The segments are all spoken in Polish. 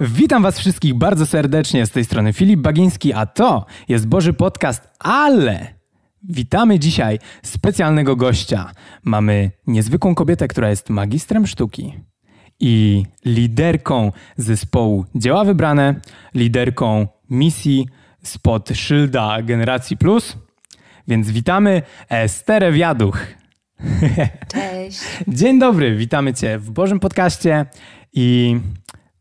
Witam Was wszystkich bardzo serdecznie. Z tej strony Filip Bagiński, a to jest Boży Podcast, ale witamy dzisiaj specjalnego gościa. Mamy niezwykłą kobietę, która jest magistrem sztuki i liderką zespołu Dzieła Wybrane, liderką misji spod szylda Generacji Plus. Więc witamy Esterę Wiaduch. Cześć. Dzień dobry, witamy Cię w Bożym Podcaście i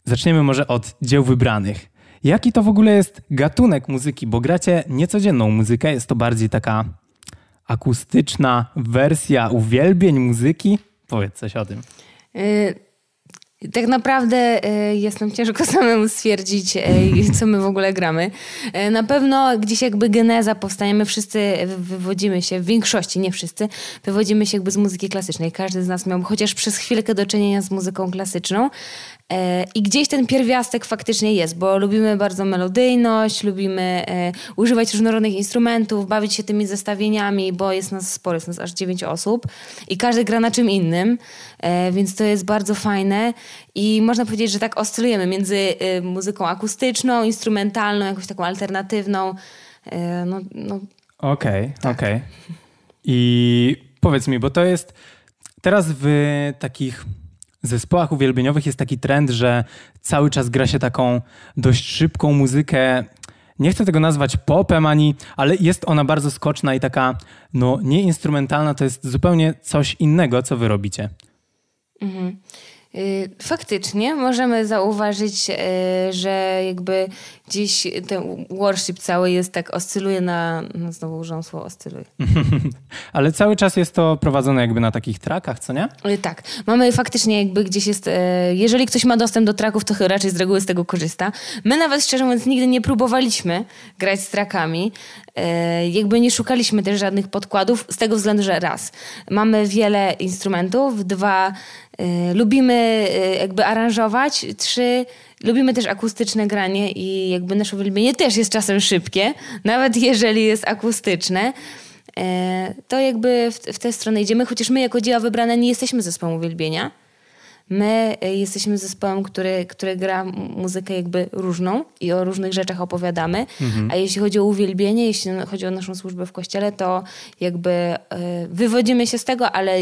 zaczniemy może od dzieł wybranych. Jaki to w ogóle jest gatunek muzyki? Bo gracie niecodzienną muzykę, jest to bardziej taka akustyczna wersja uwielbień muzyki. Powiedz coś o tym. Y tak naprawdę y, jest nam ciężko samemu stwierdzić, y, co my w ogóle gramy. Y, na pewno gdzieś jakby geneza powstanie, my wszyscy wywodzimy się, w większości, nie wszyscy, wywodzimy się jakby z muzyki klasycznej. Każdy z nas miał chociaż przez chwilkę do czynienia z muzyką klasyczną. I gdzieś ten pierwiastek faktycznie jest, bo lubimy bardzo melodyjność, lubimy używać różnorodnych instrumentów, bawić się tymi zestawieniami, bo jest nas sporo, jest nas aż dziewięć osób i każdy gra na czym innym, więc to jest bardzo fajne. I można powiedzieć, że tak oscylujemy między muzyką akustyczną, instrumentalną, jakąś taką alternatywną. No, no, okej, okay, tak. okej. Okay. I powiedz mi, bo to jest teraz w takich zespołach uwielbieniowych jest taki trend, że cały czas gra się taką dość szybką muzykę. Nie chcę tego nazwać popem ani, ale jest ona bardzo skoczna i taka, no nieinstrumentalna, to jest zupełnie coś innego, co wy robicie. Mhm. Y, faktycznie możemy zauważyć, y, że jakby gdzieś ten worship cały jest tak, oscyluje na, no znowu użyłam słowo oscyluje. Ale cały czas jest to prowadzone jakby na takich trakach, co nie? Y, tak. Mamy faktycznie jakby gdzieś jest, jeżeli ktoś ma dostęp do traków, to raczej z reguły z tego korzysta. My nawet szczerze mówiąc nigdy nie próbowaliśmy grać z trakami. Jakby nie szukaliśmy też żadnych podkładów z tego względu, że raz, mamy wiele instrumentów, dwa, Y, lubimy y, jakby aranżować. Trzy, lubimy też akustyczne granie i jakby nasze uwielbienie też jest czasem szybkie, nawet jeżeli jest akustyczne. To jakby w, w tę stronę idziemy, chociaż my jako dzieła wybrane nie jesteśmy zespołem uwielbienia. My jesteśmy zespołem, który, który gra muzykę jakby różną i o różnych rzeczach opowiadamy. Mhm. A jeśli chodzi o uwielbienie, jeśli chodzi o naszą służbę w kościele, to jakby wywodzimy się z tego, ale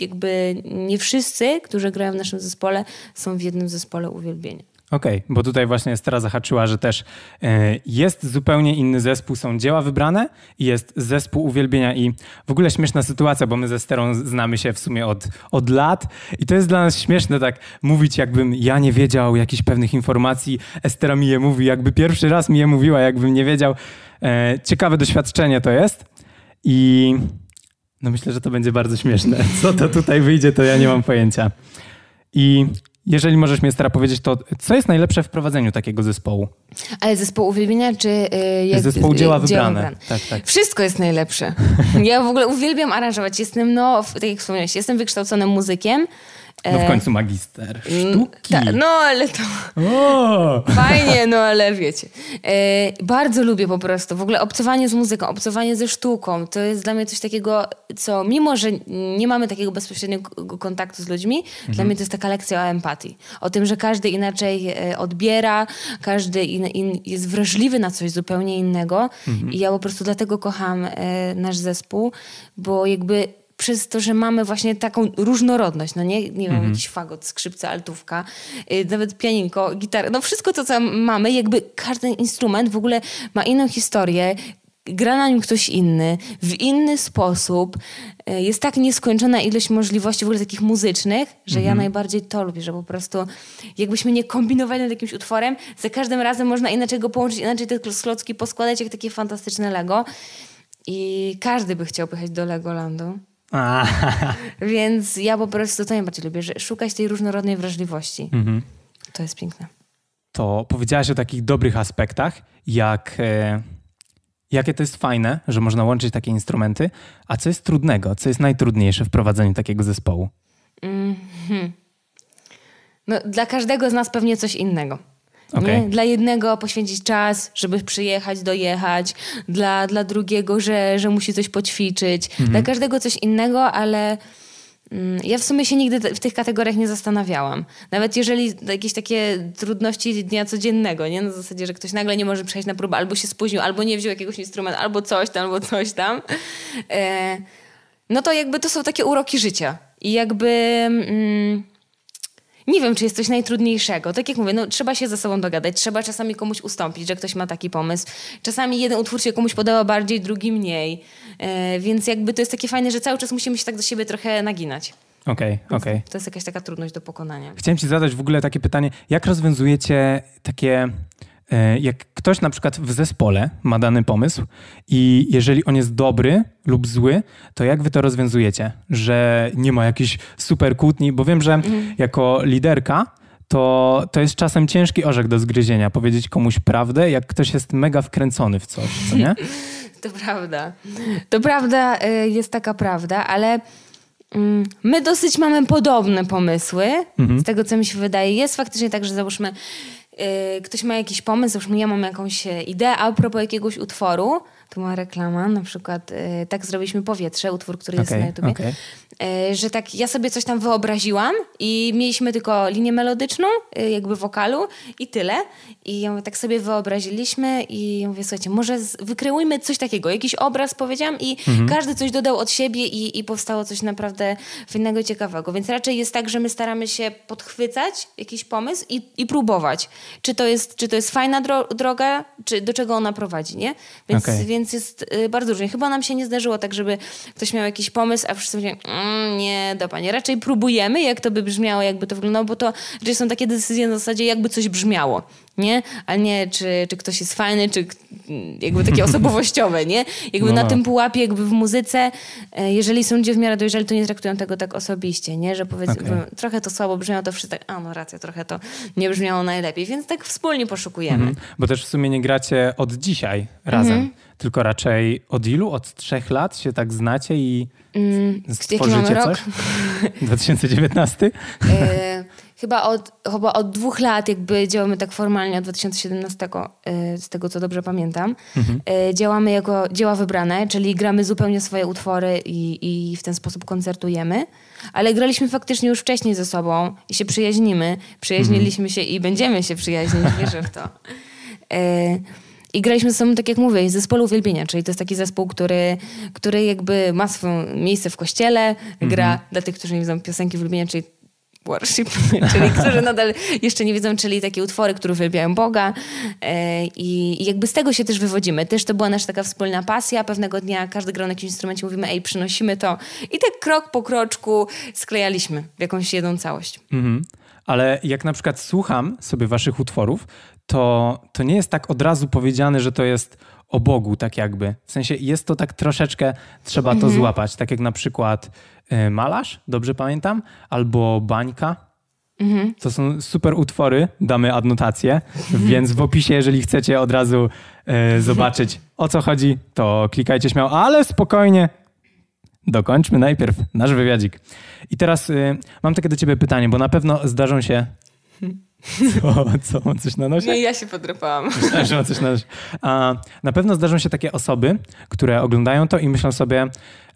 jakby nie wszyscy, którzy grają w naszym zespole, są w jednym zespole uwielbienia. Okej, okay, bo tutaj właśnie Estera zahaczyła, że też e, jest zupełnie inny zespół, są dzieła wybrane i jest zespół uwielbienia i w ogóle śmieszna sytuacja, bo my ze Esterą znamy się w sumie od, od lat i to jest dla nas śmieszne tak mówić, jakbym ja nie wiedział jakichś pewnych informacji, Estera mi je mówi, jakby pierwszy raz mi je mówiła, jakbym nie wiedział. E, ciekawe doświadczenie to jest i no myślę, że to będzie bardzo śmieszne. Co to tutaj wyjdzie, to ja nie mam pojęcia. I jeżeli możesz mnie stara powiedzieć, to co jest najlepsze w prowadzeniu takiego zespołu? Ale zespołu uwielbienia, czy yy, jak, zespołu dzieła wybrane? Dzieła tak, tak. Wszystko jest najlepsze. Ja w ogóle uwielbiam aranżować. Jestem, no, tak jak wspomniałeś, jestem wykształconym muzykiem. No w końcu magister sztuki. Ta, no ale to o! fajnie, no ale wiecie. E, bardzo lubię po prostu w ogóle obcowanie z muzyką, obcowanie ze sztuką. To jest dla mnie coś takiego, co mimo, że nie mamy takiego bezpośredniego kontaktu z ludźmi, mhm. dla mnie to jest taka lekcja o empatii. O tym, że każdy inaczej e, odbiera, każdy in, in jest wrażliwy na coś zupełnie innego. Mhm. I ja po prostu dlatego kocham e, nasz zespół, bo jakby przez to, że mamy właśnie taką różnorodność, no nie, nie wiem, mm jakiś fagot, skrzypce, altówka, yy, nawet pianinko, gitarę, no wszystko to, co mamy, jakby każdy instrument w ogóle ma inną historię, gra na nim ktoś inny, w inny sposób. Y, jest tak nieskończona ilość możliwości w ogóle takich muzycznych, że ja mhm. najbardziej to lubię, że po prostu jakbyśmy nie kombinowali nad jakimś utworem, za każdym razem można inaczej go połączyć, inaczej te klocki poskładać, jak takie fantastyczne Lego. I każdy by chciał pojechać do Legolandu. Więc ja po prostu to najbardziej lubię, że szukać tej różnorodnej wrażliwości. Mhm. To jest piękne. To powiedziałaś o takich dobrych aspektach, jak e, jakie to jest fajne, że można łączyć takie instrumenty, a co jest trudnego, co jest najtrudniejsze w prowadzeniu takiego zespołu? -hmm. No, dla każdego z nas pewnie coś innego. Okay. Dla jednego poświęcić czas, żeby przyjechać, dojechać, dla, dla drugiego, że, że musi coś poćwiczyć. Mhm. Dla każdego coś innego, ale Mm, ja w sumie się nigdy w tych kategoriach nie zastanawiałam. Nawet jeżeli jakieś takie trudności dnia codziennego, nie? Na zasadzie, że ktoś nagle nie może przejść na próbę, albo się spóźnił, albo nie wziął jakiegoś instrumentu, albo coś tam, albo coś tam. E, no to jakby to są takie uroki życia. I jakby... Mm, nie wiem, czy jest coś najtrudniejszego. Tak jak mówię, no, trzeba się ze sobą dogadać, trzeba czasami komuś ustąpić, że ktoś ma taki pomysł. Czasami jeden utwór się komuś podoba bardziej, drugi mniej. E, więc jakby to jest takie fajne, że cały czas musimy się tak do siebie trochę naginać. Okej, okay, okej. Okay. To jest jakaś taka trudność do pokonania. Chciałem ci zadać w ogóle takie pytanie, jak rozwiązujecie takie jak ktoś na przykład w zespole ma dany pomysł i jeżeli on jest dobry lub zły, to jak wy to rozwiązujecie? Że nie ma jakichś super kłótni, bo wiem, że mhm. jako liderka to, to jest czasem ciężki orzech do zgryzienia, powiedzieć komuś prawdę, jak ktoś jest mega wkręcony w coś, co nie? To prawda. To prawda, e, jest taka prawda, ale mm, my dosyć mamy podobne pomysły, mhm. z tego co mi się wydaje. Jest faktycznie tak, że załóżmy ktoś ma jakiś pomysł, załóżmy ja mam jakąś ideę a propos jakiegoś utworu, tu ma reklama, na przykład y, tak zrobiliśmy Powietrze, utwór, który okay, jest na YouTubie, okay. y, że tak ja sobie coś tam wyobraziłam i mieliśmy tylko linię melodyczną, y, jakby wokalu i tyle. I ja mówię, tak sobie wyobraziliśmy i ja mówię, słuchajcie, może wykreujmy coś takiego, jakiś obraz powiedziałam i mhm. każdy coś dodał od siebie i, i powstało coś naprawdę fajnego i ciekawego. Więc raczej jest tak, że my staramy się podchwycać jakiś pomysł i, i próbować. Czy to, jest, czy to jest fajna dro droga, czy do czego ona prowadzi, nie? Więc, okay. więc więc jest y, bardzo różnie. Chyba nam się nie zdarzyło tak, żeby ktoś miał jakiś pomysł, a wszyscy mówią, mm, nie, do pani. Raczej próbujemy, jak to by brzmiało, jakby to wyglądało, bo to raczej są takie decyzje na zasadzie, jakby coś brzmiało nie? A nie, czy, czy ktoś jest fajny, czy jakby takie osobowościowe, nie? Jakby no, na no. tym pułapie, jakby w muzyce, e, jeżeli są ludzie w miarę dojrzali, to nie traktują tego tak osobiście, nie? Że powiedzmy, okay. trochę to słabo brzmiało, to wszyscy tak, a no racja, trochę to nie brzmiało najlepiej, więc tak wspólnie poszukujemy. Mhm. Bo też w sumie nie gracie od dzisiaj razem, mhm. tylko raczej od ilu? Od trzech lat się tak znacie i mm, stworzycie coś? 2019? E, chyba od, chyba od dwóch lat jakby działamy tak formalnie od 2017, y, z tego co dobrze pamiętam. Mhm. Y, działamy jako dzieła wybrane, czyli gramy zupełnie swoje utwory i, i w ten sposób koncertujemy. Ale graliśmy faktycznie już wcześniej ze sobą i się przyjaźnimy. Przyjaźniliśmy mhm. się i będziemy się przyjaźnić, wierzę w to. Y, i graliśmy ze sobą, tak jak mówię, z zespołu uwielbienia, czyli to jest taki zespół, który, który jakby ma swoje miejsce w kościele, gra -hmm. dla tych, którzy nie wiedzą piosenki uwielbienia, czyli worship, czyli którzy nadal jeszcze nie wiedzą, czyli takie utwory, które uwielbiają Boga e, I, jakby z tego się też wywodzimy. Też to była nasza taka wspólna pasja. Pewnego dnia każdy grał na jakimś instrumencie, mówimy, ej, przynosimy to i tak krok po kroczku sklejaliśmy w jakąś jedną całość. Mhm. Ale jak na przykład słucham sobie waszych utworów, to, to nie jest tak od razu powiedziane, że to jest o Bogu, tak jakby. W sensie jest to tak troszeczkę, trzeba to mhm. złapać. Tak jak na przykład y, Malarz, dobrze pamiętam, albo Bańka. Mhm. To są super utwory, damy adnotację, więc w opisie, jeżeli chcecie od razu y, zobaczyć o co chodzi, to klikajcie śmiało, ale spokojnie, dokończmy najpierw nasz wywiadzik. I teraz y, mam takie do ciebie pytanie, bo na pewno zdarzą się co? Co? Mam coś na nosie? Nie, ja się podrapałam. Myślałem, że mam coś na nosie. A, na pewno zdarzą się takie osoby, które oglądają to i myślą sobie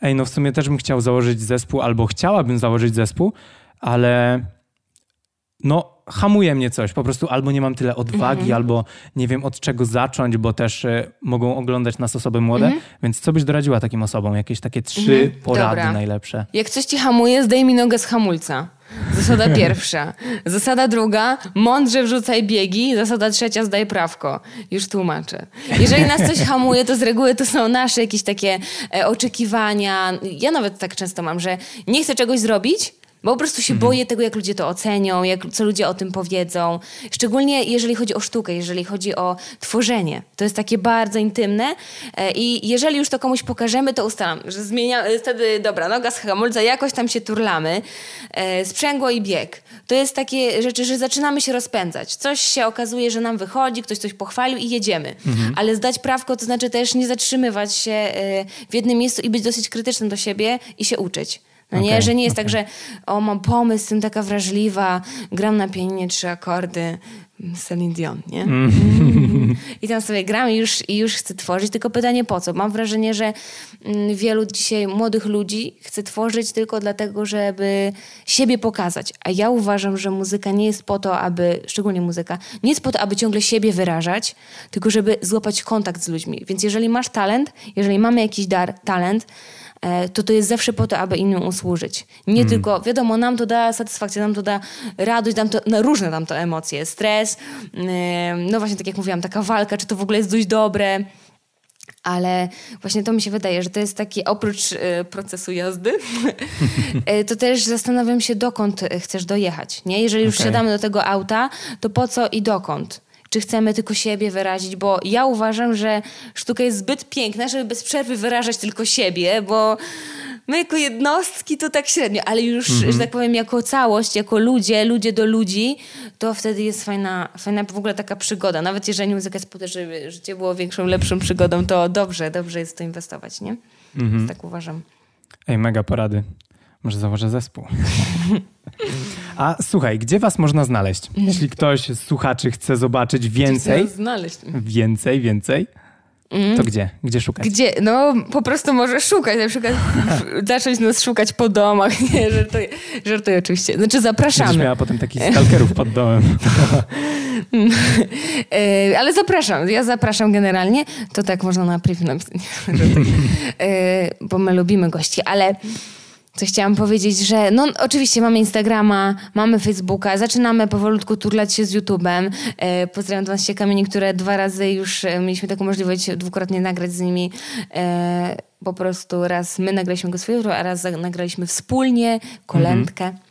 ej, no w sumie też bym chciał założyć zespół albo chciałabym założyć zespół, ale no hamuje mnie coś, po prostu albo nie mam tyle odwagi, mhm. albo nie wiem od czego zacząć, bo też y, mogą oglądać nas osoby młode, mhm. więc co byś doradziła takim osobom? Jakieś takie trzy mhm. porady Dobra. najlepsze. Jak coś ci hamuje, zdejmij nogę z hamulca. Zasada pierwsza. Zasada druga, mądrze wrzucaj biegi. Zasada trzecia, zdaj prawko. Już tłumaczę. Jeżeli nas coś hamuje, to z reguły to są nasze jakieś takie e, oczekiwania. Ja nawet tak często mam, że nie chcę czegoś zrobić, bo po prostu się mhm. boję tego, jak ludzie to ocenią, jak, co ludzie o tym powiedzą. Szczególnie jeżeli chodzi o sztukę, jeżeli chodzi o tworzenie. To jest takie bardzo intymne e, i jeżeli już to komuś pokażemy, to ustalam, że zmienia, e, wtedy dobra, noga z hamulca, jakoś tam się turlamy, e, sprzęgło i bieg. To jest takie rzeczy, że zaczynamy się rozpędzać. Coś się okazuje, że nam wychodzi, ktoś coś pochwalił i jedziemy. Mhm. Ale zdać prawko to znaczy też nie zatrzymywać się w jednym miejscu i być dosyć krytycznym do siebie i się uczyć. No nie, okay, że nie jest okay. tak, że o, mam pomysł, jestem taka wrażliwa, gram na pianinie trzy akordy, Celine Dion, nie? Mm. I tam sobie gram i już, i już chcę tworzyć, tylko pytanie po co? Mam wrażenie, że mm, wielu dzisiaj młodych ludzi chce tworzyć tylko dlatego, żeby siebie pokazać. A ja uważam, że muzyka nie jest po to, aby, szczególnie muzyka, nie jest po to, aby ciągle siebie wyrażać, tylko żeby złapać kontakt z ludźmi. Więc jeżeli masz talent, jeżeli mamy jakiś dar, talent, to to jest zawsze po to, aby innym usłużyć. Nie mm. tylko, wiadomo, nam to da satysfakcję, nam to da radość, nam to, no, różne nam to emocje, stres, no właśnie tak jak mówiłam, taka walka, czy to w ogóle jest dość dobre, ale właśnie to mi się wydaje, że to jest taki oprócz y, procesu jazdy, e, to też zastanawiam się, dokąd chcesz dojechać. Nie? Jeżeli już okay. siadamy do tego auta, to po co i dokąd? Czy chcemy tylko siebie wyrazić, bo ja uważam, że sztuka jest zbyt piękna, żeby bez przerwy wyrażać tylko siebie, bo my jako jednostki to tak średnio, ale już, mhm. że tak powiem, jako całość, jako ludzie, ludzie do ludzi, to wtedy jest fajna, fajna w ogóle taka przygoda. Nawet jeżeli muzyka to, żeby życie było większą, lepszą przygodą, to dobrze, dobrze jest w to inwestować, nie? Mhm. Tak uważam. Ej, mega porady. Może założę zespół. A słuchaj, gdzie was można znaleźć? Jeśli ktoś z słuchaczy chce zobaczyć więcej, znaleźć. więcej, więcej, to gdzie? Gdzie szukać? Gdzie? No po prostu może szukać, na przykład zacząć nas szukać po domach. Nie, żartuję, żartuję oczywiście. Znaczy zapraszamy. Będziesz miała potem takich stalkerów pod domem. E, ale zapraszam, ja zapraszam generalnie. To tak można na priv napisać, e, bo my lubimy gości, ale co chciałam powiedzieć, że no oczywiście mamy Instagrama, mamy Facebooka, zaczynamy powolutku turlać się z YouTube'em. E, pozdrawiam 12 kamieni, które dwa razy już e, mieliśmy taką możliwość dwukrotnie nagrać z nimi. E, po prostu raz my nagraliśmy go swoją, a raz nagraliśmy wspólnie kolędkę. Mhm.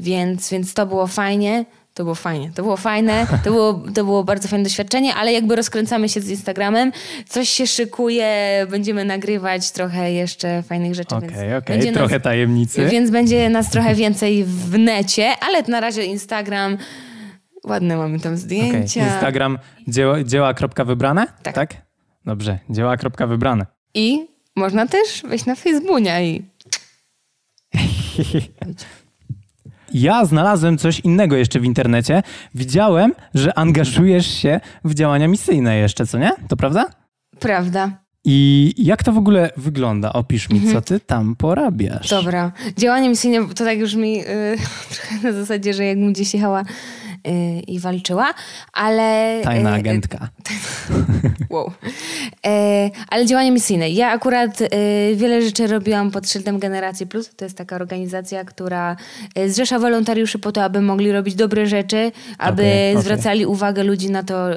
Więc, więc to było fajnie. To było fajnie, to było fajne, to było, to było bardzo fajne doświadczenie, ale jakby rozkręcamy się z Instagramem, coś się szykuje, będziemy nagrywać trochę jeszcze fajnych rzeczy. Okej, okay, okej, okay. trochę nas, tajemnicy. Więc będzie nas trochę więcej w necie, ale na razie Instagram, ładne mamy tam zdjęcia. Okay. Instagram dzieła, dzieła kropka wybrane? Tak. tak? Dobrze, dzieła kropka wybrane. I można też wejść na Facebooka i... Ja znalazłem coś innego jeszcze w internecie. Widziałem, że angażujesz się w działania misyjne jeszcze, co nie? To prawda? Prawda. I jak to w ogóle wygląda? Opisz mi, mhm. co ty tam porabiasz. Dobra. Działanie misyjne to tak już mi yy, trochę na zasadzie, że jakbym gdzieś jechała i walczyła, ale... Tajna y, agentka. wow. E, ale działania misyjne. Ja akurat y, wiele rzeczy robiłam pod szyldem Generacji Plus. To jest taka organizacja, która zrzesza wolontariuszy po to, aby mogli robić dobre rzeczy, aby okay, zwracali okay. uwagę ludzi na to,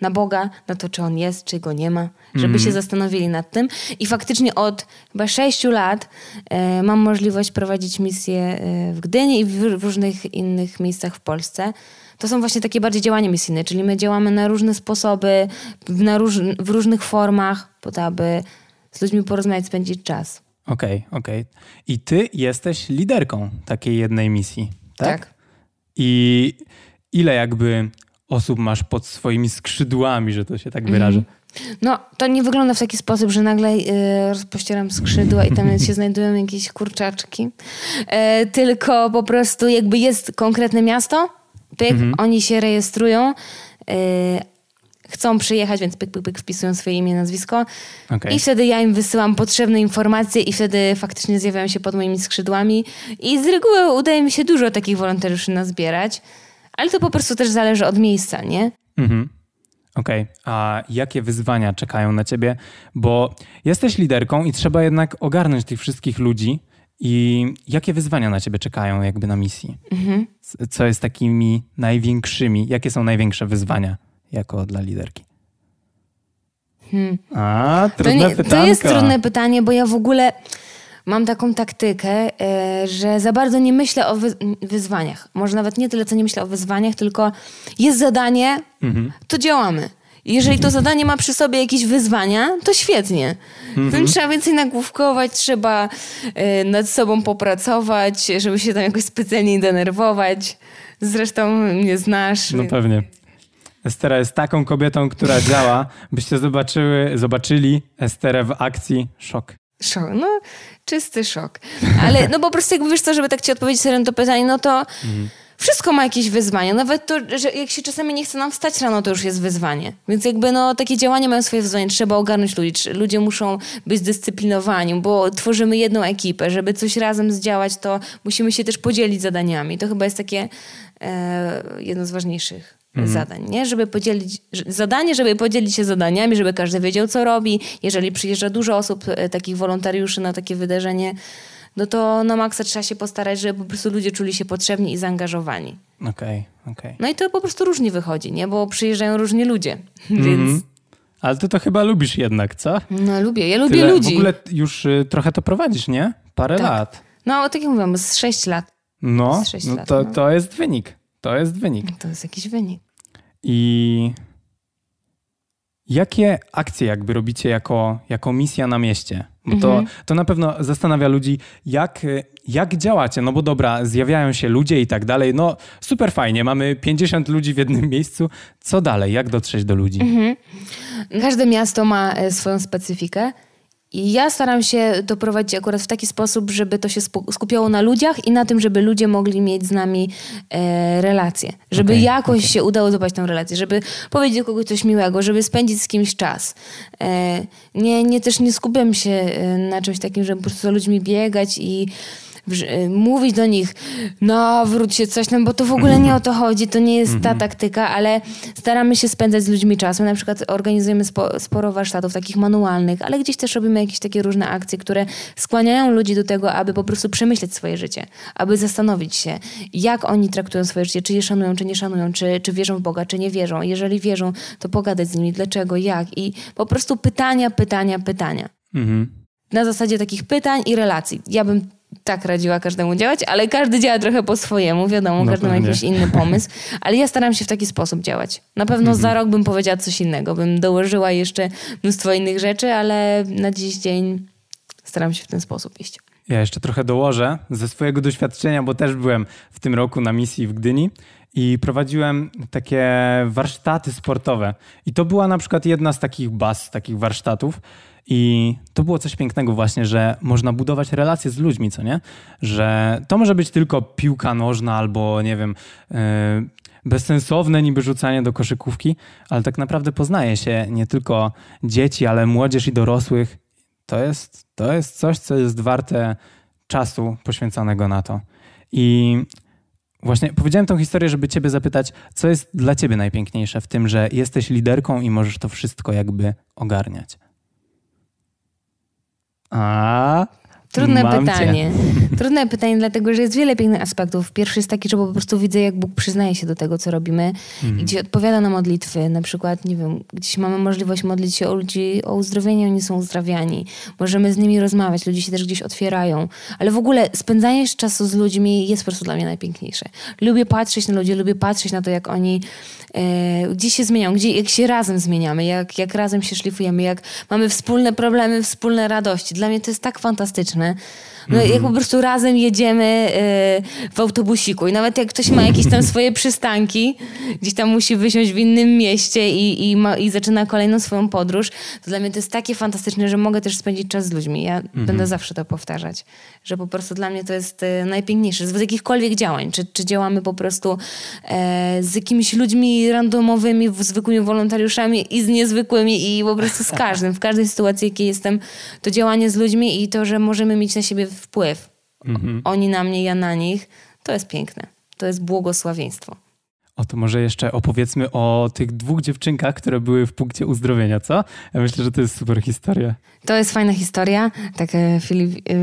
na Boga, na to, czy On jest, czy Go nie ma, żeby mm. się zastanowili nad tym. I faktycznie od chyba sześciu lat mam możliwość prowadzić misję w Gdyni i w różnych innych miejscach w Polsce to są właśnie takie bardziej działania misyjne, czyli my działamy na różne sposoby, na róż, w różnych formach, po to, aby z ludźmi porozmawiać, spędzić czas. Okej, okay, okej. Okay. I ty jesteś liderką takiej jednej misji, tak? Tak. I ile jakby osób masz pod swoimi skrzydłami, że to się tak wyrażę? Mm. No, to nie wygląda w taki sposób, że nagle y, rozpościeram skrzydła i tam się znajdują jakieś kurczaczki. Y, tylko po prostu jakby jest konkretne miasto, pyk, mhm. oni się rejestrują, yy, chcą przyjechać, więc pyk, pyk, pyk, wpisują swoje imię, nazwisko okay. i wtedy ja im wysyłam potrzebne informacje i wtedy faktycznie zjawiają się pod moimi skrzydłami i z reguły udaje mi się dużo takich wolontariuszy nazbierać, ale to po prostu też zależy od miejsca, nie? Mhm. Okej, okay. a jakie wyzwania czekają na ciebie? Bo jesteś liderką i trzeba jednak ogarnąć tych wszystkich ludzi, i jakie wyzwania na ciebie czekają jakby na misji? Mhm. Co jest takimi największymi? Jakie są największe wyzwania jako dla liderki? Hmm. A, trudne to, nie, to jest trudne pytanie, bo ja w ogóle mam taką taktykę, e, że za bardzo nie myślę o wyzwaniach. Może nawet nie tyle, co nie myślę o wyzwaniach, tylko jest zadanie, mhm. to działamy. Jeżeli to zadanie ma przy sobie jakieś wyzwania, to świetnie. Mhm. Trzeba więcej nagłówkować, trzeba y, nad sobą popracować, żeby się tam jakoś specjalnie denerwować. Zresztą mnie znasz. No pewnie. Estera jest taką kobietą, która działa. Byście zobaczyły, zobaczyli Esterę w akcji. Szok. Szok, no czysty szok. Ale no po prostu jakby wiesz co, żeby tak ci odpowiedzieć serio na to pytanie, no to mhm wszystko ma jakieś wyzwania. Nawet to, że jak się czasami nie chce nam wstać rano, to już jest wyzwanie. Więc jakby no, takie działania mają swoje wyzwania. Trzeba ogarnąć ludzi. Ludzie muszą być zdyscyplinowani, bo tworzymy jedną ekipę. Żeby coś razem zdziałać, to musimy się też podzielić zadaniami. To chyba jest takie e, jedno z ważniejszych mhm. zadań, nie? Żeby podzielić, zadanie, żeby podzielić się zadaniami, żeby każdy wiedział, co robi. Jeżeli przyjeżdża dużo osób, e, takich wolontariuszy na takie wydarzenie, no to na maksa trzeba się postarać, żeby po prostu ludzie czuli się potrzebni i zaangażowani. Okej, okay, okej. Okay. No i to po prostu różnie wychodzi, nie? Bo przyjeżdżają różni ludzie, mm -hmm. więc... Ale ty to chyba lubisz jednak, co? No lubię, ja lubię Tyle, ludzi. W ogóle już y, trochę to prowadzisz, nie? Parę tak. lat. No, tak jak mówiłam, z 6 lat. No, 6 no lat, to, no. to jest wynik. To jest wynik. To jest jakiś wynik. I jakie akcje jakby robicie jako, jako misja na mieście? Bo to, mhm. to na pewno zastanawia ludzi, jak, jak działacie. No bo dobra, zjawiają się ludzie i tak dalej. No super fajnie, mamy 50 ludzi w jednym miejscu. Co dalej? Jak dotrzeć do ludzi? Mhm. Każde miasto ma e, swoją specyfikę. I ja staram się to prowadzić akurat w taki sposób, żeby to się skupiało na ludziach i na tym, żeby ludzie mogli mieć z nami e, relacje. Żeby okay, jakoś okay. się udało zobaczyć tę relację, żeby powiedzieć do kogoś coś miłego, żeby spędzić z kimś czas. E, nie, nie też nie skupiam się e, na czymś takim, żeby po prostu za ludźmi biegać i mówić do nich, nawróć się coś tam, bo to w ogóle nie o to chodzi, to nie jest ta mhm. taktyka, ale staramy się spędzać z ludźmi czas. My na przykład organizujemy spo, sporo warsztatów takich manualnych, ale gdzieś też robimy jakieś takie różne akcje, które skłaniają ludzi do tego, aby po prostu przemyśleć swoje życie, aby zastanowić się, jak oni traktują swoje życie, czy je szanują, czy nie szanują, czy, czy wierzą w Boga, czy nie wierzą. Jeżeli wierzą, to pogadać z nimi, dlaczego, jak i po prostu pytania, pytania, pytania. Mhm. Na zasadzie takich pytań i relacji. Ja bym tak radziła każdemu działać, ale każdy działa trochę po swojemu, wiadomo, no każdy ma jakiś inny pomysł, ale ja staram się w taki sposób działać. Na pewno mhm. za rok bym powiedziała coś innego, bym dołożyła jeszcze mnóstwo innych rzeczy, ale na dziś dzień staram się w ten sposób iść. Ja jeszcze trochę dołożę ze swojego doświadczenia, bo też byłem w tym roku na misji w Gdyni i prowadziłem takie warsztaty sportowe. I to była na przykład jedna z takich baz, takich warsztatów, i to było coś pięknego właśnie, że można budować relacje z ludźmi, co nie? Że to może być tylko piłka nożna albo nie wiem, yy, bezsensowne niby rzucanie do koszykówki, ale tak naprawdę poznaje się nie tylko dzieci, ale młodzież i dorosłych. To jest, to jest coś, co jest warte czasu poświęconego na to. I właśnie powiedziałem tą historię, żeby ciebie zapytać, co jest dla ciebie najpiękniejsze w tym, że jesteś liderką i możesz to wszystko jakby ogarniać. A. Trudne pytanie. Cię. Trudne pytanie, dlatego że jest wiele pięknych aspektów. Pierwszy jest taki, że po prostu widzę, jak Bóg przyznaje się do tego, co robimy mm. i gdzie odpowiada na modlitwy. Na przykład, nie wiem, gdzieś mamy możliwość modlić się o ludzi o uzdrowienie, oni są uzdrawiani. Możemy z nimi rozmawiać, ludzie się też gdzieś otwierają. Ale w ogóle spędzanie czasu z ludźmi jest po prostu dla mnie najpiękniejsze. Lubię patrzeć na ludzi, lubię patrzeć na to, jak oni e, gdzie się zmieniają, gdzie, jak się razem zmieniamy, jak, jak razem się szlifujemy, jak mamy wspólne problemy, wspólne radości. Dla mnie to jest tak fantastyczne. Ne? No, mm -hmm. Jak po prostu razem jedziemy y, w autobusiku i nawet jak ktoś ma jakieś tam swoje przystanki, gdzieś tam musi wysiąść w innym mieście i, i, ma, i zaczyna kolejną swoją podróż, to dla mnie to jest takie fantastyczne, że mogę też spędzić czas z ludźmi. Ja mm -hmm. będę zawsze to powtarzać, że po prostu dla mnie to jest y, najpiękniejsze. Z jakichkolwiek działań, czy, czy działamy po prostu e, z jakimiś ludźmi randomowymi, zwykłymi wolontariuszami i z niezwykłymi i po prostu z każdym. W każdej sytuacji, jakiej jestem, to działanie z ludźmi i to, że możemy mieć na siebie wpływ. Mhm. Oni na mnie, ja na nich. To jest piękne. To jest błogosławieństwo. O to może jeszcze opowiedzmy o tych dwóch dziewczynkach, które były w punkcie uzdrowienia, co? Ja myślę, że to jest super historia. To jest fajna historia, tak Filip e,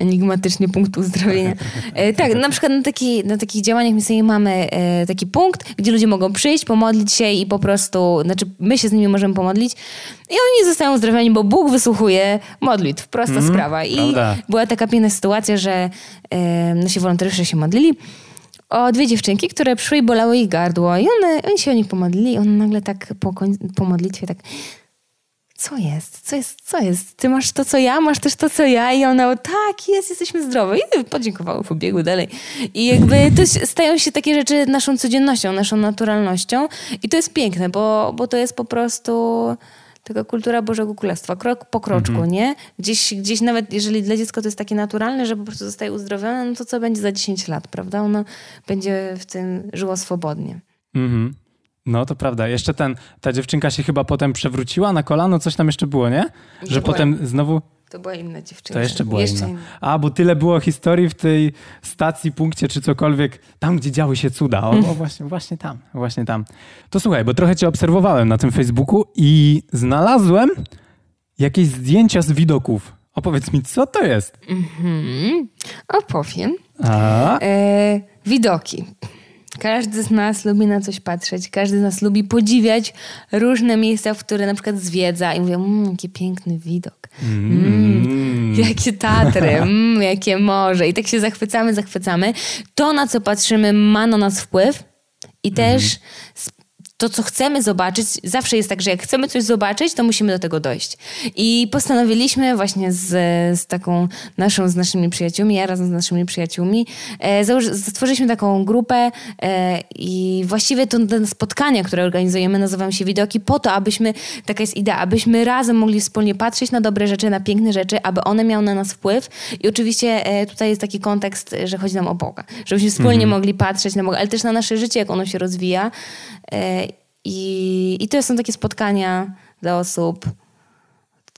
enigmatycznie punkt uzdrowienia. E, tak, na przykład na, taki, na takich działaniach my sobie mamy e, taki punkt, gdzie ludzie mogą przyjść, pomodlić się i po prostu, znaczy my się z nimi możemy pomodlić i oni zostają uzdrowieni, bo Bóg wysłuchuje modlitw. Prosta mm, sprawa. I prawda. była taka piękna sytuacja, że nasi wolontariusze się modlili o dwie dziewczynki, które przyszły i bolały ich gardło. I one, oni się o nich pomodlili. On nagle tak po, po modlitwie tak co jest? Co jest? Co jest? Ty masz to, co ja? Masz też to, co ja? I ona, tak, jest, jesteśmy zdrowe. I podziękowały, pobiegły dalej. I jakby to stają się takie rzeczy naszą codziennością, naszą naturalnością. I to jest piękne, bo, bo to jest po prostu taka kultura Bożego Królestwa, krok po kroczku, mhm. nie? Gdzieś, gdzieś nawet, jeżeli dla dziecka to jest takie naturalne, że po prostu zostaje uzdrowione, no to co będzie za 10 lat, prawda? Ono będzie w tym żyło swobodnie. Mhm. No to prawda. Jeszcze ten, ta dziewczynka się chyba potem przewróciła na kolano, coś tam jeszcze było, nie? Że potem znowu to była inna dziewczyna. To jeszcze była jeszcze inna. inna. A, bo tyle było historii w tej stacji, punkcie czy cokolwiek, tam gdzie działy się cuda. O, o, właśnie, właśnie tam, właśnie tam. To słuchaj, bo trochę cię obserwowałem na tym Facebooku i znalazłem jakieś zdjęcia z widoków. Opowiedz mi, co to jest? Mhm. Opowiem. A? E, widoki. Każdy z nas lubi na coś patrzeć, każdy z nas lubi podziwiać różne miejsca, w które na przykład zwiedza i mówią, mmm, jaki piękny widok, mm. Mm, jakie Tatry, mm, jakie morze. I tak się zachwycamy, zachwycamy. To, na co patrzymy, ma na nas wpływ i też mm to, co chcemy zobaczyć, zawsze jest tak, że jak chcemy coś zobaczyć, to musimy do tego dojść. I postanowiliśmy właśnie z, z taką naszą, z naszymi przyjaciółmi, ja razem z naszymi przyjaciółmi, e, stworzyliśmy taką grupę e, i właściwie to te spotkania, które organizujemy, nazywają się Widoki, po to, abyśmy, taka jest idea, abyśmy razem mogli wspólnie patrzeć na dobre rzeczy, na piękne rzeczy, aby one miały na nas wpływ. I oczywiście e, tutaj jest taki kontekst, że chodzi nam o Boga. Żebyśmy wspólnie mhm. mogli patrzeć na Boga, ale też na nasze życie, jak ono się rozwija. I, I to są takie spotkania dla osób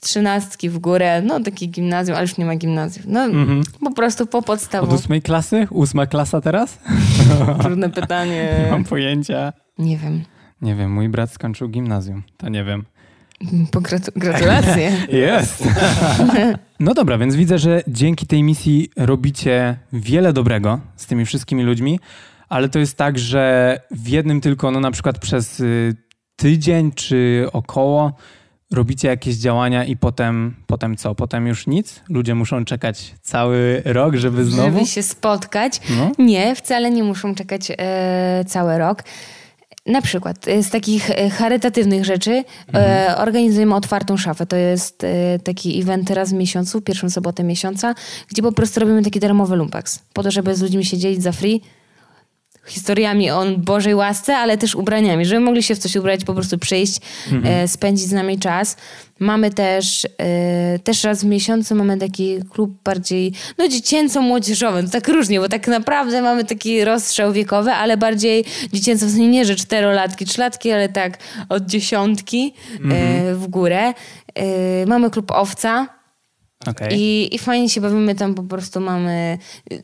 trzynastki w górę, no takie gimnazjum, ale już nie ma gimnazjum. No mm-hmm. po prostu po podstawie. Od ósmej klasy? Ósma klasa teraz? Trudne pytanie. Nie mam pojęcia. Nie wiem. Nie wiem, mój brat skończył gimnazjum, to nie wiem. Gratu- gratulacje. Jest. no dobra, więc widzę, że dzięki tej misji robicie wiele dobrego z tymi wszystkimi ludźmi ale to jest tak, że w jednym tylko, no na przykład przez y, tydzień czy około robicie jakieś działania i potem, potem co? Potem już nic? Ludzie muszą czekać cały rok, żeby znowu... Żeby się spotkać? No. Nie, wcale nie muszą czekać e, cały rok. Na przykład e, z takich e, charytatywnych rzeczy e, mhm. e, organizujemy otwartą szafę. To jest e, taki event raz w miesiącu, pierwszą sobotę miesiąca, gdzie po prostu robimy taki darmowy lumpex. Po to, żeby z ludźmi się dzielić za free historiami o Bożej łasce, ale też ubraniami, żeby mogli się w coś ubrać, po prostu przyjść, mhm. e, spędzić z nami czas. Mamy też, e, też raz w miesiącu mamy taki klub bardziej, no dziecięco-młodzieżowy, to tak różnie, bo tak naprawdę mamy taki rozstrzał wiekowy, ale bardziej dziecięco, w sensie nie, że czterolatki, trzylatki, ale tak od dziesiątki e, mhm. w górę. Mamy klub owca, Okay. I, I fajnie się bawimy tam, po prostu mamy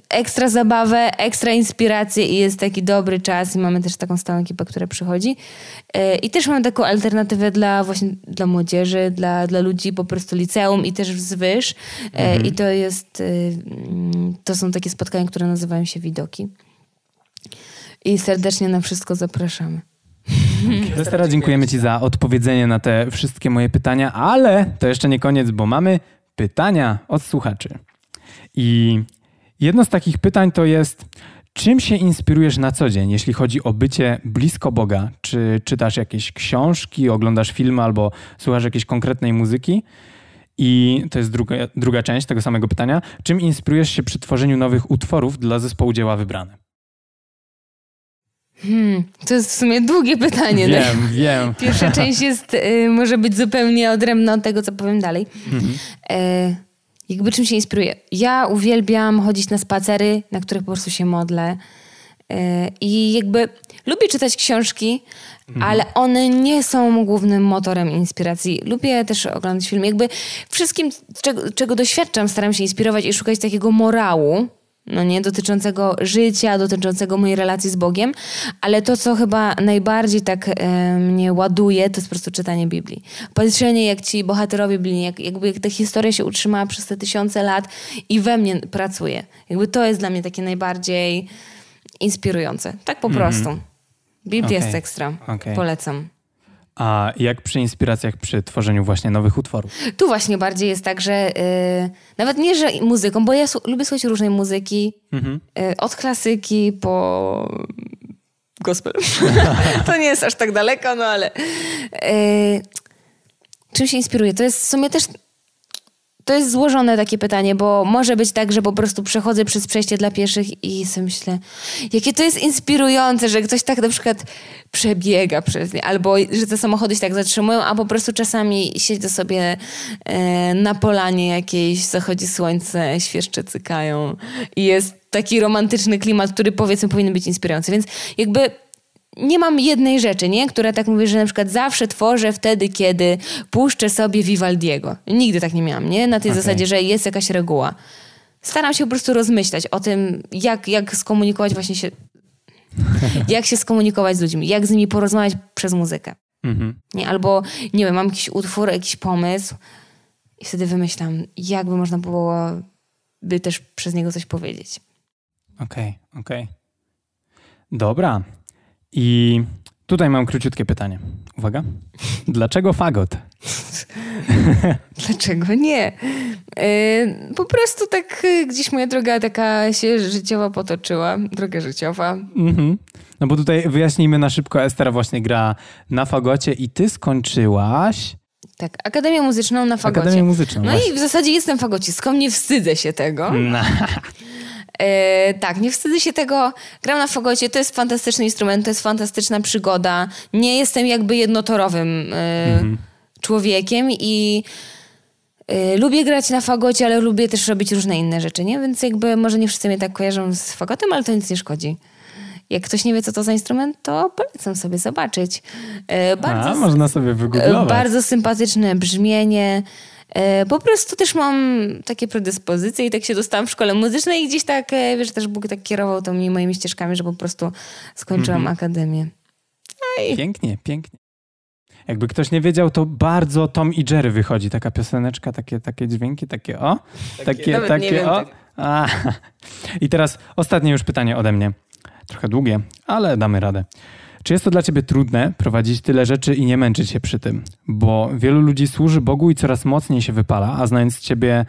ekstra zabawę, ekstra inspirację i jest taki dobry czas i mamy też taką stałą ekipę, która przychodzi. E, I też mamy taką alternatywę dla właśnie dla młodzieży, dla, dla ludzi po prostu liceum i też wzwyż. Mhm. I to jest, e, mm, to są takie spotkania, które nazywają się Widoki. I serdecznie na wszystko zapraszamy. Teraz dziękujemy Ci za odpowiedzenie na te wszystkie moje pytania, ale to jeszcze nie koniec, bo mamy pytania od słuchaczy. I jedno z takich pytań to jest, czym się inspirujesz na co dzień, jeśli chodzi o bycie blisko Boga? Czy czytasz jakieś książki, oglądasz filmy albo słuchasz jakiejś konkretnej muzyki? I to jest druga, druga część tego samego pytania. Czym inspirujesz się przy tworzeniu nowych utworów dla zespołu dzieła wybrane? Hmm, to jest w sumie długie pytanie. Wiem, no. wiem. Pierwsza część jest, y, może być zupełnie odrębna od tego, co powiem dalej. Mhm. E, jakby czym się inspiruje? Ja uwielbiam chodzić na spacery, na których po prostu się modlę. E, I jakby lubię czytać książki, mhm. ale one nie są głównym motorem inspiracji. Lubię też oglądać filmy. Jakby wszystkim, czego, czego doświadczam, staram się inspirować i szukać takiego morału no nie, dotyczącego życia, dotyczącego mojej relacji z Bogiem, ale to, co chyba najbardziej tak e, mnie ładuje, to jest po prostu czytanie Biblii. Patrzenie, jak ci bohaterowie Biblii, jak, jakby jak ta historia się utrzymała przez te tysiące lat i we mnie pracuje. Jakby to jest dla mnie takie najbardziej inspirujące. Tak po mm -hmm. prostu. Biblia okay. jest ekstra. Okay. Polecam. A jak przy inspiracjach, przy tworzeniu właśnie nowych utworów? Tu właśnie bardziej jest tak, że yy, nawet nie, że muzyką, bo ja lubię słuchać różnej muzyki, mhm. yy, od klasyki po gospel. to nie jest aż tak daleko, no ale yy, czym się inspiruje? To jest w sumie też to jest złożone takie pytanie, bo może być tak, że po prostu przechodzę przez przejście dla pieszych i sobie myślę, jakie to jest inspirujące, że ktoś tak na przykład przebiega przez nie, albo że te samochody się tak zatrzymują, a po prostu czasami siedzę sobie e, na polanie jakiejś, zachodzi słońce, świerszcze cykają i jest taki romantyczny klimat, który powiedzmy powinien być inspirujący. Więc jakby nie mam jednej rzeczy, nie? która tak mówi, że na przykład zawsze tworzę wtedy, kiedy puszczę sobie Vivaldiego. Nigdy tak nie miałam, nie? Na tej okay. zasadzie, że jest jakaś reguła. Staram się po prostu rozmyślać o tym, jak, jak skomunikować właśnie się, jak się skomunikować z ludźmi, jak z nimi porozmawiać przez muzykę. Mhm. Nie? Albo, nie wiem, mam jakiś utwór, jakiś pomysł i wtedy wymyślam, jakby można było by też przez niego coś powiedzieć. Okej, okay, okej. Okay. Dobra. I tutaj mam króciutkie pytanie. Uwaga. Dlaczego fagot? Dlaczego nie? Yy, po prostu tak y, gdzieś moja droga taka się życiowa potoczyła. Droga życiowa. Mhm. No bo tutaj wyjaśnijmy na szybko. Estera właśnie gra na fagocie i ty skończyłaś... Tak, Akademię Muzyczną na fagocie. Akademię Muzyczną. No właśnie. i w zasadzie jestem fagocistką, nie wstydzę się tego. No. E, tak, nie wstydzę się tego. Gram na fagocie, to jest fantastyczny instrument, to jest fantastyczna przygoda. Nie jestem jakby jednotorowym mhm. człowiekiem i e, lubię grać na fagocie, ale lubię też robić różne inne rzeczy, nie? Więc jakby może nie wszyscy mnie tak kojarzą z fagotem, ale to nic nie szkodzi. Jak ktoś nie wie, co to za instrument, to polecam sobie zobaczyć. Bardzo, A, można sobie wygooglować. Bardzo sympatyczne brzmienie. E, po prostu też mam takie predyspozycje i tak się dostałam w szkole muzycznej i gdzieś tak, e, wiesz, też Bóg tak kierował tymi moimi ścieżkami, że po prostu skończyłam mm -hmm. akademię. Ej. Pięknie, pięknie. Jakby ktoś nie wiedział, to bardzo Tom i Jerry wychodzi. Taka pioseneczka, takie, takie dźwięki, takie o, takie, takie, takie o. Tak. A. I teraz ostatnie już pytanie ode mnie. Trochę długie, ale damy radę. Czy jest to dla ciebie trudne prowadzić tyle rzeczy i nie męczyć się przy tym? Bo wielu ludzi służy Bogu i coraz mocniej się wypala, a znając ciebie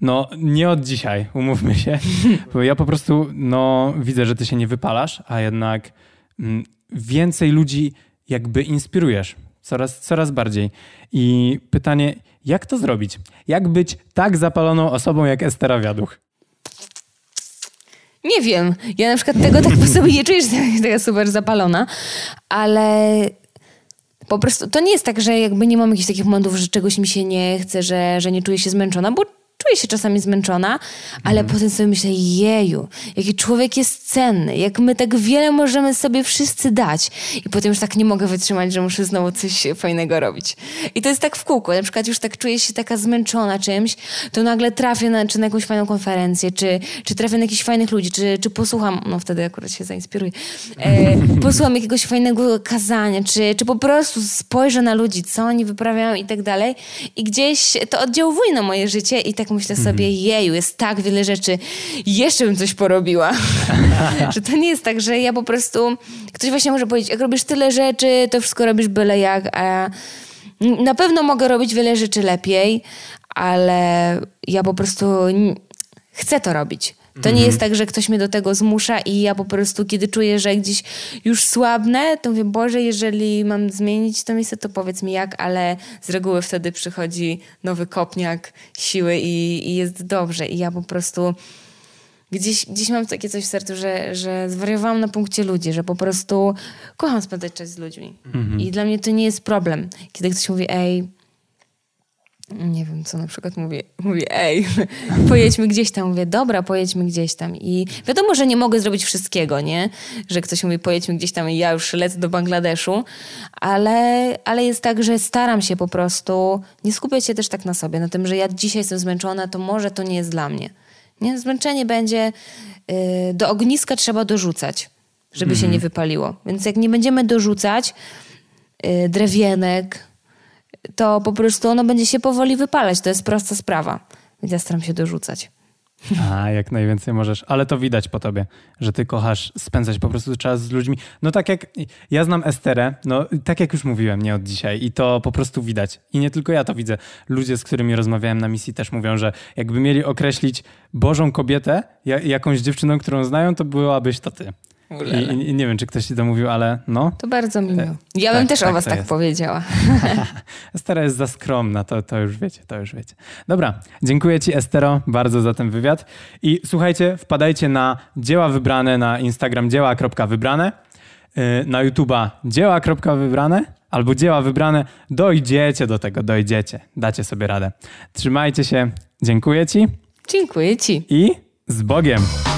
no, nie od dzisiaj, umówmy się. Bo ja po prostu, no, widzę, że ty się nie wypalasz, a jednak mm, więcej ludzi jakby inspirujesz. Coraz, coraz bardziej. I pytanie, jak to zrobić? Jak być tak zapaloną osobą jak Estera Wiaduch? Nie wiem. Ja na przykład tego tak po sobie nie czuję, że jestem taka super zapalona, ale po prostu to nie jest tak, że jakby nie mam jakichś takich momentów, że czegoś mi się nie chce, że, że nie czuję się zmęczona, bo czuję się czasami zmęczona, ale mm. potem sobie myślę, jeju, jaki człowiek jest cenny, jak my tak wiele możemy sobie wszyscy dać. I potem już tak nie mogę wytrzymać, że muszę znowu coś fajnego robić. I to jest tak w kółku. Na przykład już tak czuję się taka zmęczona czymś, to nagle trafię na, czy na jakąś fajną konferencję, czy, czy trafię na jakichś fajnych ludzi, czy, czy posłucham, no wtedy akurat się zainspiruję, e, posłucham jakiegoś fajnego kazania, czy, czy po prostu spojrzę na ludzi, co oni wyprawiają i tak dalej. I gdzieś to oddziałuje na moje życie i tak myślę sobie, mhm. jeju, jest tak wiele rzeczy, jeszcze bym coś porobiła. że to nie jest tak, że ja po prostu, ktoś właśnie może powiedzieć, jak robisz tyle rzeczy, to wszystko robisz byle jak, a na pewno mogę robić wiele rzeczy lepiej, ale ja po prostu chcę to robić. To nie jest mhm. tak, że ktoś mnie do tego zmusza i ja po prostu, kiedy czuję, że gdzieś już słabnę, to mówię, Boże, jeżeli mam zmienić to miejsce, to powiedz mi jak, ale z reguły wtedy przychodzi nowy kopniak siły i, i jest dobrze. I ja po prostu gdzieś, gdzieś mam takie coś w sercu, że, że zwariowałam na punkcie ludzi, że po prostu kocham spędzać czas z ludźmi. Mhm. I dla mnie to nie jest problem, kiedy ktoś mówi, ej, nie wiem, co na przykład mówię, mówię ej, pojedźmy gdzieś tam. Mówię, dobra, pojedźmy gdzieś tam. I wiadomo, że nie mogę zrobić wszystkiego, nie? Że ktoś mówi, pojedźmy gdzieś tam i ja już lecę do Bangladeszu, ale, ale jest tak, że staram się po prostu nie skupiać się też tak na sobie, na tym, że ja dzisiaj jestem zmęczona, to może to nie jest dla mnie. Nie? Zmęczenie będzie, yy, do ogniska trzeba dorzucać, żeby mhm. się nie wypaliło. Więc jak nie będziemy dorzucać yy, drewienek, to po prostu ono będzie się powoli wypalać. To jest prosta sprawa. Więc ja staram się dorzucać. A, jak najwięcej możesz. Ale to widać po tobie, że ty kochasz spędzać po prostu czas z ludźmi. No tak jak ja znam Esterę, no tak jak już mówiłem, nie od dzisiaj i to po prostu widać. I nie tylko ja to widzę. Ludzie, z którymi rozmawiałem na misji też mówią, że jakby mieli określić Bożą kobietę jakąś dziewczyną, którą znają, to byłabyś to ty. I, I, nie wiem, czy ktoś ci to mówił, ale no. To bardzo miło. Ja tak, bym też tak, o was tak jest. powiedziała. Estera jest za skromna, to, to już wiecie, to już wiecie. Dobra, dziękuję ci Estero bardzo za ten wywiad. I słuchajcie, wpadajcie na dzieła wybrane na Instagram dzieła.wybrane, y, na YouTube'a dzieła.wybrane albo dzieła wybrane. Dojdziecie do tego, dojdziecie. Dacie sobie radę. Trzymajcie się. Dziękuję ci. Dziękuję ci. I z Bogiem.